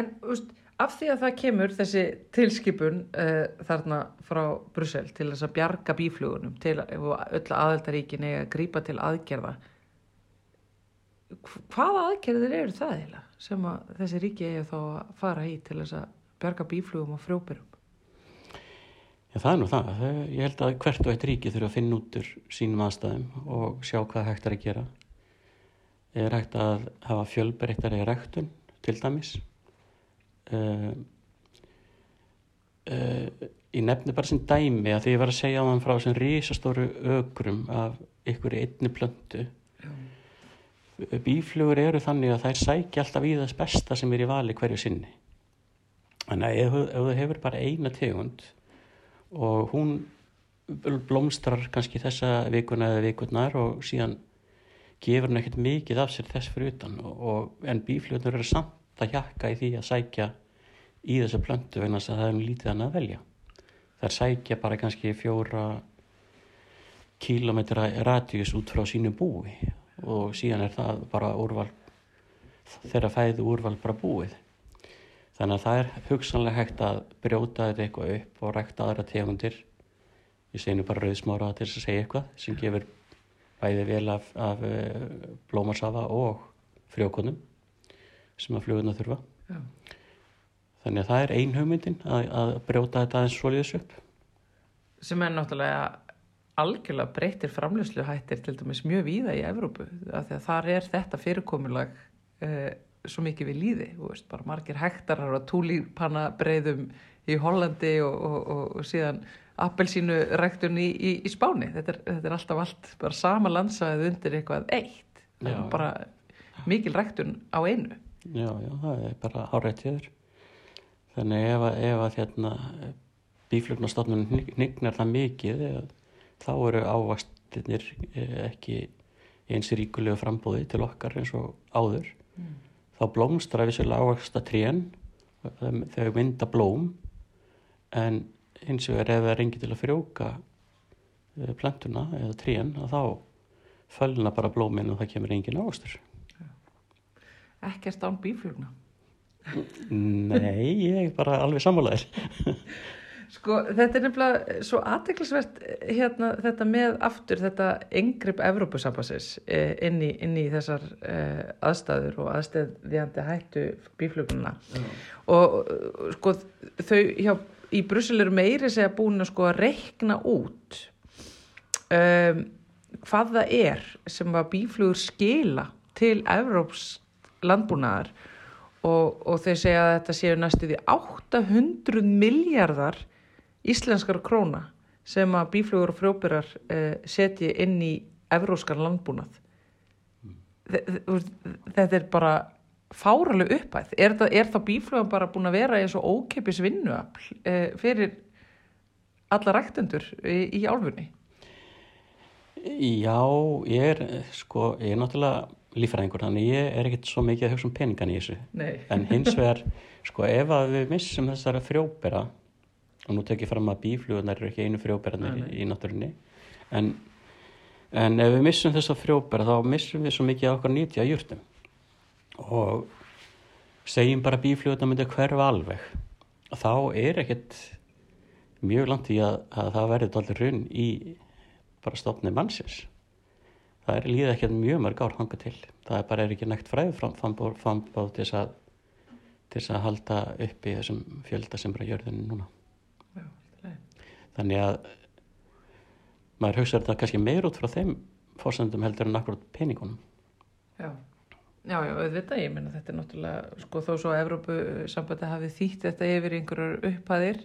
En, veist af því að það kemur þessi tilskipun uh, þarna frá Brussel til þess að bjarga bíflugunum til öll aðeldaríkin eða grípa til aðgerða hvaða aðgerðir eru það eiginlega sem að þessi ríki eigi þá að fara í til þess að bjarga bíflugum og frjópirum Já það er nú það. Ég held að hvert og eitt ríki þurfa að finna út úr sínum aðstæðum og sjá hvað hægt er að gera. Er hægt að hafa fjölbreyttari ræktun til dæmis. Uh, uh, ég nefni bara sem dæmi að því ég var að segja á þann frá þessum risastóru ögrum af ykkur einni plöndu bíflugur eru þannig að þær sækja alltaf í þess besta sem er í vali hverju sinni. Þannig að ef, ef þú hefur bara eina tegund og hún blómstrar kannski þessa vikuna eða vikurnar og síðan gefur hann ekkert mikið af sér þess fyrir utan. Og, og en bíflugur eru samt að hjakka í því að sækja í þessu plöntu vegna þess að það er lítið hann að velja. Þær sækja bara kannski fjóra kílometra radíus út frá sínu búi. Og síðan er það bara úrval þeirra fæðu úrval bara búið þannig að það er hugsanlega hægt að brjóta þetta eitthvað upp og rækta aðra tegundir. Ég segi nú bara rauðsmára til þess að segja eitthvað sem gefur bæði vel af, af uh, blómarsafa og frjókonum sem að fluguna þurfa. Já. þannig að það er ein hugmyndin að, að brjóta þetta aðeins svoleiðis upp. Sem er náttúrulega algjörlega breytir framlöslu hættir til dæmis mjög víða í Evrópu þar er þetta fyrirkomulag uh, svo mikið við líði veist, bara margir hektarar og túlípanna breyðum í Hollandi og, og, og, og síðan appelsínu ræktun í, í, í Spáni þetta er, þetta er alltaf allt, bara sama landsæðið undir eitthvað eitt Já. bara mikil ræktun á einu Já, já, það er bara hárættiður. Þannig ef að, ef að hérna, bíflugnastofnun hnignar það mikið, þá eru ávastinir ekki í eins ríkulegu frambúði til okkar eins og áður. Þá blómstra vissulega ávasta trén, þau mynda blóm, en hins vegar ef það er engi til að frjóka eh, plantuna eða trén, að þá fölna bara blómin og það kemur engin ávastur. ekkert án bíflugna Nei, ég er bara alveg sammálaðir. [LAUGHS] Sko, þetta er nefnilega svo aðteklisvert hérna, þetta með aftur þetta engripp Evrópusambassins eh, inn, inn í þessar eh, aðstæður og aðstæðjandi hættu bíflugnuna og eh, sko þau hjá, í Brussel eru meiri segja búin að sko að reikna út um, hvað það er sem að bíflugur skila til Evróps landbúnaðar. Og, og þeir segja að þetta séu næstu því 800 miljardar íslenskar króna sem að bíflugur og frjóbyrar uh, setji inn í evróskan landbúnað þetta er bara fáraleg uppæð er, það, er þá bíflugan bara búin að vera eins og ókeppis vinnuafl uh, fyrir alla ræktendur í, í álfunni Já, ég er, sko, ég er náttúrulega lífræðingur, þannig ég er ekkert svo mikið að hugsa um peningan í þessu. Nei. En hins vegar, sko, ef að við missum þessara frjóbera, og nú tek ég fram að bíflugunar eru ekki einu nei. í náttúrunni, en, en ef við missum þessa frjóbera, þá missum við svo mikið okkar nýtja júrtum. Og segjum bara bíflugunar myndi að hverfa alveg. Þá er ekkert mjög langt í að, að það verði dálítið runn í bara stofni mannsins. Það er líða ekki mjög mörg ár hanga til. Það er bara er ekki nægt fræðu frambóð til þess að til þess að halda upp í þessum fjölda sem bara jörðinu núna. Já, allt í lagi. Þannig að maður hugsa þetta kannski meir út frá þeim fórsendum heldur en akkurat peningunum. Já, já, já, auðvitað, ég meina þetta er náttúrulega, sko þó svo að Evrópu sambandi hafi þýtt þetta yfir einhverjar upphæðir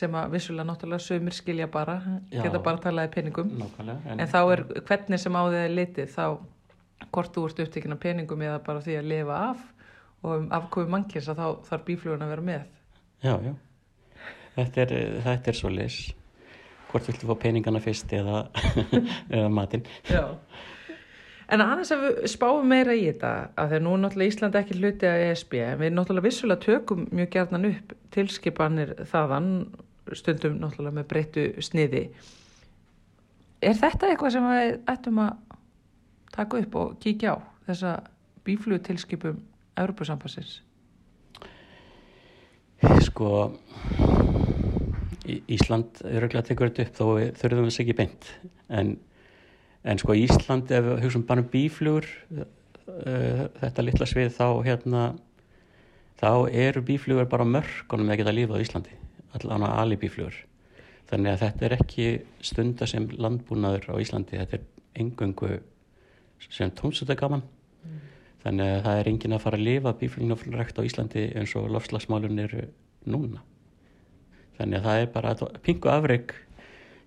sem að vissulega náttúrulega sömur skilja bara, Já. geta bara talaði peningum, Nákvæmlega. en þá er hvernig sem á þið er litið, þá hvort þú ert upptekinn af peningum eða bara því að lifa af og um afkomi mannkins að þá þarf bíflugun að vera með. Já, já. Þetta er, þetta er svo leys. Hvort viltu fá peningana fyrst eða, [LAUGHS] eða matinn. Já. En aðeins að við spáum meira í þetta, að þegar nú er náttúrulega Ísland ekki hluti að ESB, en við náttúrulega vissulega tökum mjög gerðan upp tilskipanir þaðan, stundum náttúrulega með breyttu sniði. Er þetta eitthvað sem við ættum að taka upp og kíkja á þessa bíflugutilskipum Európusambassins? Sko, Ísland öruglega tekur þetta upp þó við þurfum þess ekki beint. En, en sko Ísland, ef við hugsaum bara um bíflugur, uh, þetta litla svið, þá hérna, þá eru bíflugur bara á mörkunum að geta lífað á Íslandi. Allan að ali bíflugur. Þannig að þetta er ekki stunda sem landbúnaður á Íslandi, þetta er engöngu sem tómsutagaman. Þannig að það er enginn að fara að lifa bíflugnafrækt á Íslandi eins og lofslagsmálun eru núna. Þannig að það er bara pingu afreg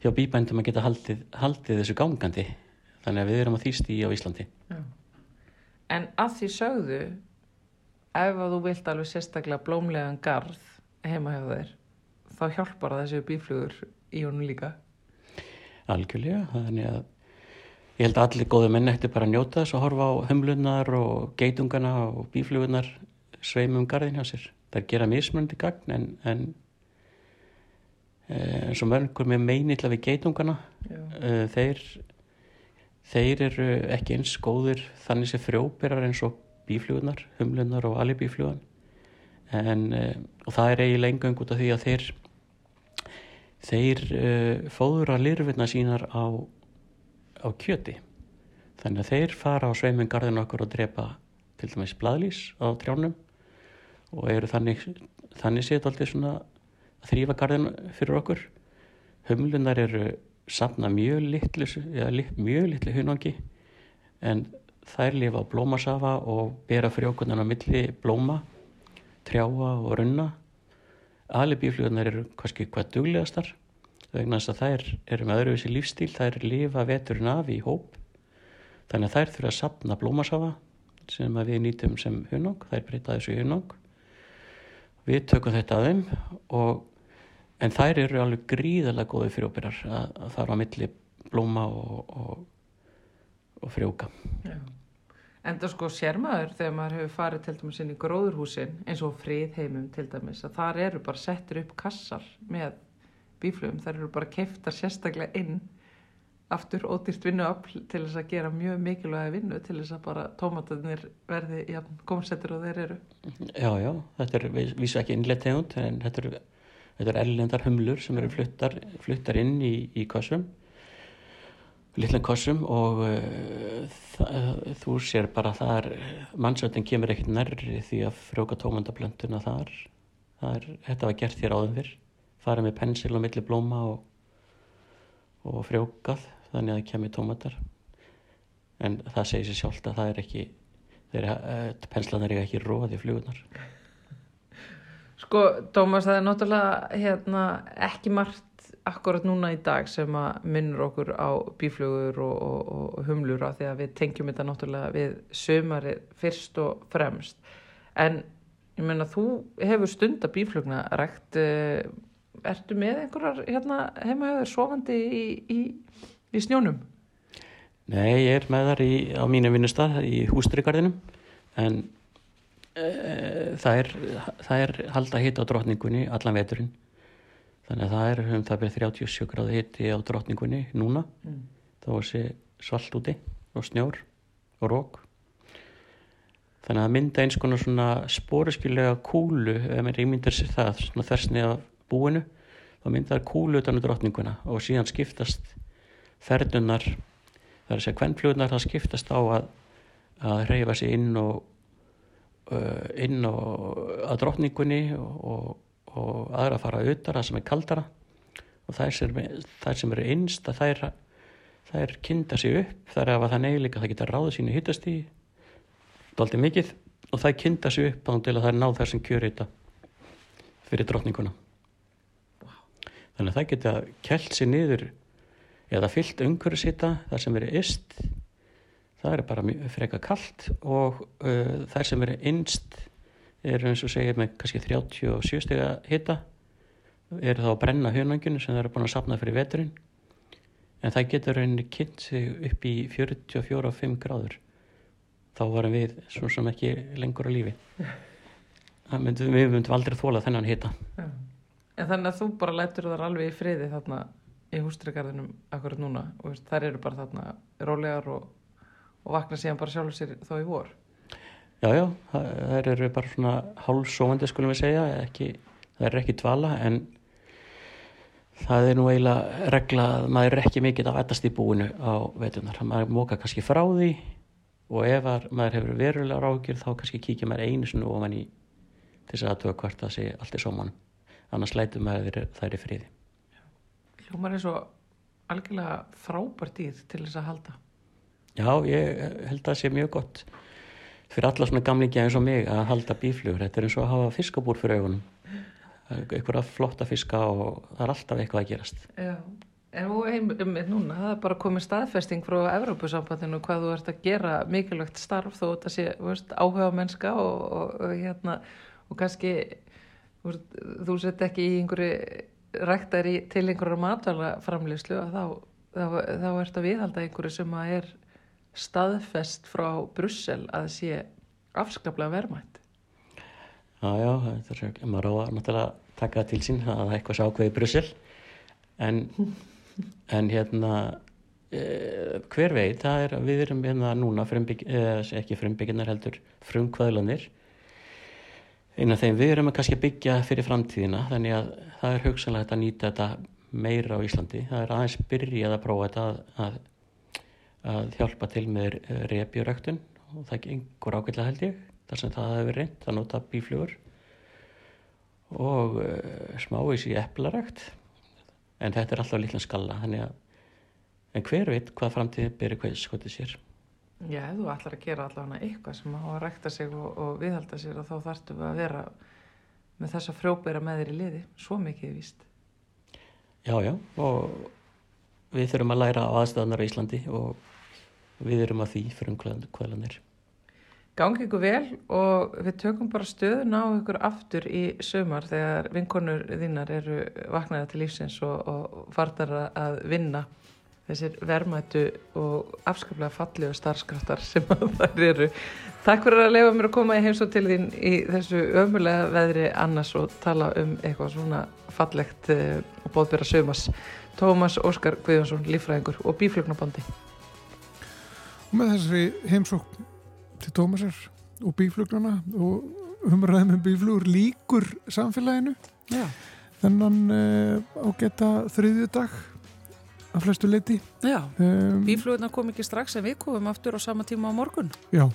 hjá bíbændum að geta haldið, haldið þessu gangandi. Þannig að við erum að því stíi á Íslandi. Já. En að því sögðu, ef að þú vilt alveg sérstaklega blómlegan garð heima hjá þér, þá hjálpar það þessu bíflugur í honum líka. Algjörlega, þannig að ég held að allir góðu menn eftir bara að njóta þess að horfa á humlunar og geitungana og bíflugunar sveimum garðin hjá sér. Það er gera mismunandi gagn en, en eins og mörgur með meinill af geitungana uh, þeir, þeir eru ekki eins góðir þannig sem frjóperar eins og bíflugunar, humlunar og alibíflugan. En uh, og það er eiginlega engang út af því að þeir þeir uh, fóðura lirfina sínar á á kjöti. Þannig að þeir fara á sveimingarðin okkur og drepa til dæmis bladlís á trjánum og eru þannig þannig séð alltaf svona að þrýfa garðin fyrir okkur. Humlunar eru safna mjög litlu ja, mjög litlu hunangi en þær lifa á blómasafa og bera frjókunan á milli blóma trjáa og runna. Alibíflugunar eru kannski hvað duglegastar vegna þess að þær eru með öðruvísi lífstíl, þær lifa veturinn af í hóp. Þannig að þær þurfa að sapna blómasafa sem við nýtum sem hunang, þær breyta þessu hunang. Við tökum þetta að þeim og, en þær eru alveg gríðarlega góði frjópirar að, að fara á milli blóma og, og, og frjóka. Já. Enda sko sérmaður þegar maður hefur farið til dæmis inn í gróðurhúsin eins og fríðheimum til dæmis að þar eru bara settur upp kassar með bíflugum, þær eru bara keiftar sérstaklega inn aftur ódýrt vinnuafl til þess að gera mjög mikilvæga vinnu til þess að bara tómatarnir verði ja, gómsettur og þeir eru. Já, já, þetta er vísu ekki innlega tegund en þetta eru, þetta eru ellendar humlur sem eru fluttar, fluttar inn í, í kossum lillin kossum og uh, þú sér bara er mannsöldin kemur ekkert nærri því að frjóka tómandablönduna þar. Er, þetta var gert þér áður fyrr. Farið með pensil og milli blóma og, og frjókað þannig að það kemur tómatar. En það segir sér sjálft að það er ekki þeir, uh, penslanar er ekki róði flugunar Sko, Dómas, það er náttúrulega hérna, ekki margt akkurat núna í dag sem að minnur okkur á bíflugur og, og, og humlur á því að við tengjum þetta náttúrulega við sömari fyrst og fremst en ég menna þú hefur stund að bíflugna rægt uh, ertu með einhverjar hérna, heimahöður sofandi í, í, í snjónum? Nei, ég er með þar í, á mínu vinnustad í hústryggarðinum en það, er, það er halda hitt á drotningunni allan veturinn. Þannig að það er um það byrð 37 gráði hitti á drotningunni núna. Mm. þá er þessi svalt úti og snjór og rók þannig að mynda eins konar svona spóriskilega kúlu ef maður ímyndir sér það svona þessni af búinu þá myndar kúlu utan á drottninguna og síðan skiptast ferdunar það er að segja kvennfljóðnar það skiptast á að, að reyfa sér inn og inn og að drottningunni og, og, aðra að fara auðvitað sem er kaldara. Og það sem, það sem eru einst að þær, þær kynnta sér upp er að það neyðleika það geta ráðið sínu hittast í doldi mikið og það kynnta sér upp á til að það er náð þessum kjörita fyrir drottninguna. Þannig að það geta kælt sér niður eða fyllt umhverfisita þar sem eru ist það er bara freka kallt og uh, þar sem eru innst eru eins og segja með kannski 37 stega hitta eru þá að brenna hjónanginu sem það eru búin að sapna fyrir veturinn. En það getur rauninni kynnt sig upp í 44-5 gráður. Þá varum við svona sem ekki lengur á lífi. Myndum, við myndum aldrei þóla þennan hitta Já. En þannig að þú bara lætur þar alveg í friði þarna í hústrykarðinum akkurat núna og þær eru bara þarna rólegar og, og vakna síðan bara sjálfur sér þá í vor. Já, já, þær eru bara svona hálfsóandi skulum við segja, ekki, það er ekki dvala en það er nú eiginlega regla að maður er ekki mikið að vætast í búinu á veitunar. Maður móka kannski frá því og ef maður hefur verulega rákjur þá kannski kíkja maður einu svona ofan í til þess að aðtöða hvert að segja allt er sómanum annars lætum maður þær í friði Hljómar er svo algjörlega frábært dýr til þess að halda Já, ég held að það sé mjög gott fyrir alla svona gamlingi eins og mig að halda bíflugur þetta er eins og að hafa fiskabúr fyrir augunum. Eitthvað flotta fiska og það er alltaf eitthvað að gerast. Já, en heim um núna það er bara komið staðfesting frá Evrópusambandinu hvað þú ert að gera mikilvægt starf þó þetta sé veist, áhuga mennska og, og, og hérna og kannski þú sett ekki í einhverju ræktari til einhverju matvæla framleyslu að þá þá, þá er þetta viðhalda einhverju sem að er staðfest frá Brussel að sé afskaplega verðmætt. Já, já, það er maður á að náttúrulega taka það til sín að það er eitthvað sákveði Brussel. En, [LAUGHS] en hérna eh, hver veit, það er við erum hérna núna frumbygg, eh, ekki frumbygginar heldur frumkvæðlanir eina þeim við erum að kannski byggja fyrir framtíðina þannig að það er hugsanlegt að nýta þetta meira á Íslandi. Það er aðeins byrjað að prófa þetta að, að, að hjálpa til með repjuröktun og það gengur ágætlega held ég þar sem það hefur reynd að nota bíflugur og uh, smávís í eplarækt en þetta er alltaf lítlan skalla að en hver veit hvað framtíðin byrju hvað skotið sér. Já, ef þú ætlar að gera allavega eitthvað sem á að rækta sig og, og viðhalda sér og þá þarfstu að vera með þessa frjóbera með þér í liði. Svo mikið víst. Já, já og við þurfum að læra á aðstæðanar í Íslandi og við erum að því fyrir um Gangi ykkur vel og við tökum bara stöðun á ykkur aftur í sömar þegar vinkonur þínar eru vaknaða til lífsins og, og fartar að vinna þessir vermættu og afskaplega fallegu starfskraftar sem það [LAUGHS] eru. Takk fyrir að lefa mér að koma í heimsó til þín í þessu ömulega veðri annars og tala um eitthvað svona fallegt eh, og bóðbyrra sömas. Tómas Óskar Guðjónsson, lífræðingur og bíflugnabandi. Og með þessari heimsók til Tómasar og bíflugnana og umræðum um bíflugur líkur samfélaginu. Já. þennan uh, ágæta þriðju dag að flestu leiti Já, um, bíflugurna kom ekki strax en við komum aftur á sama tíma á morgun. Já,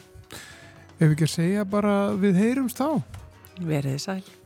ef ekki að segja bara við heyrums þá. Verðið sæl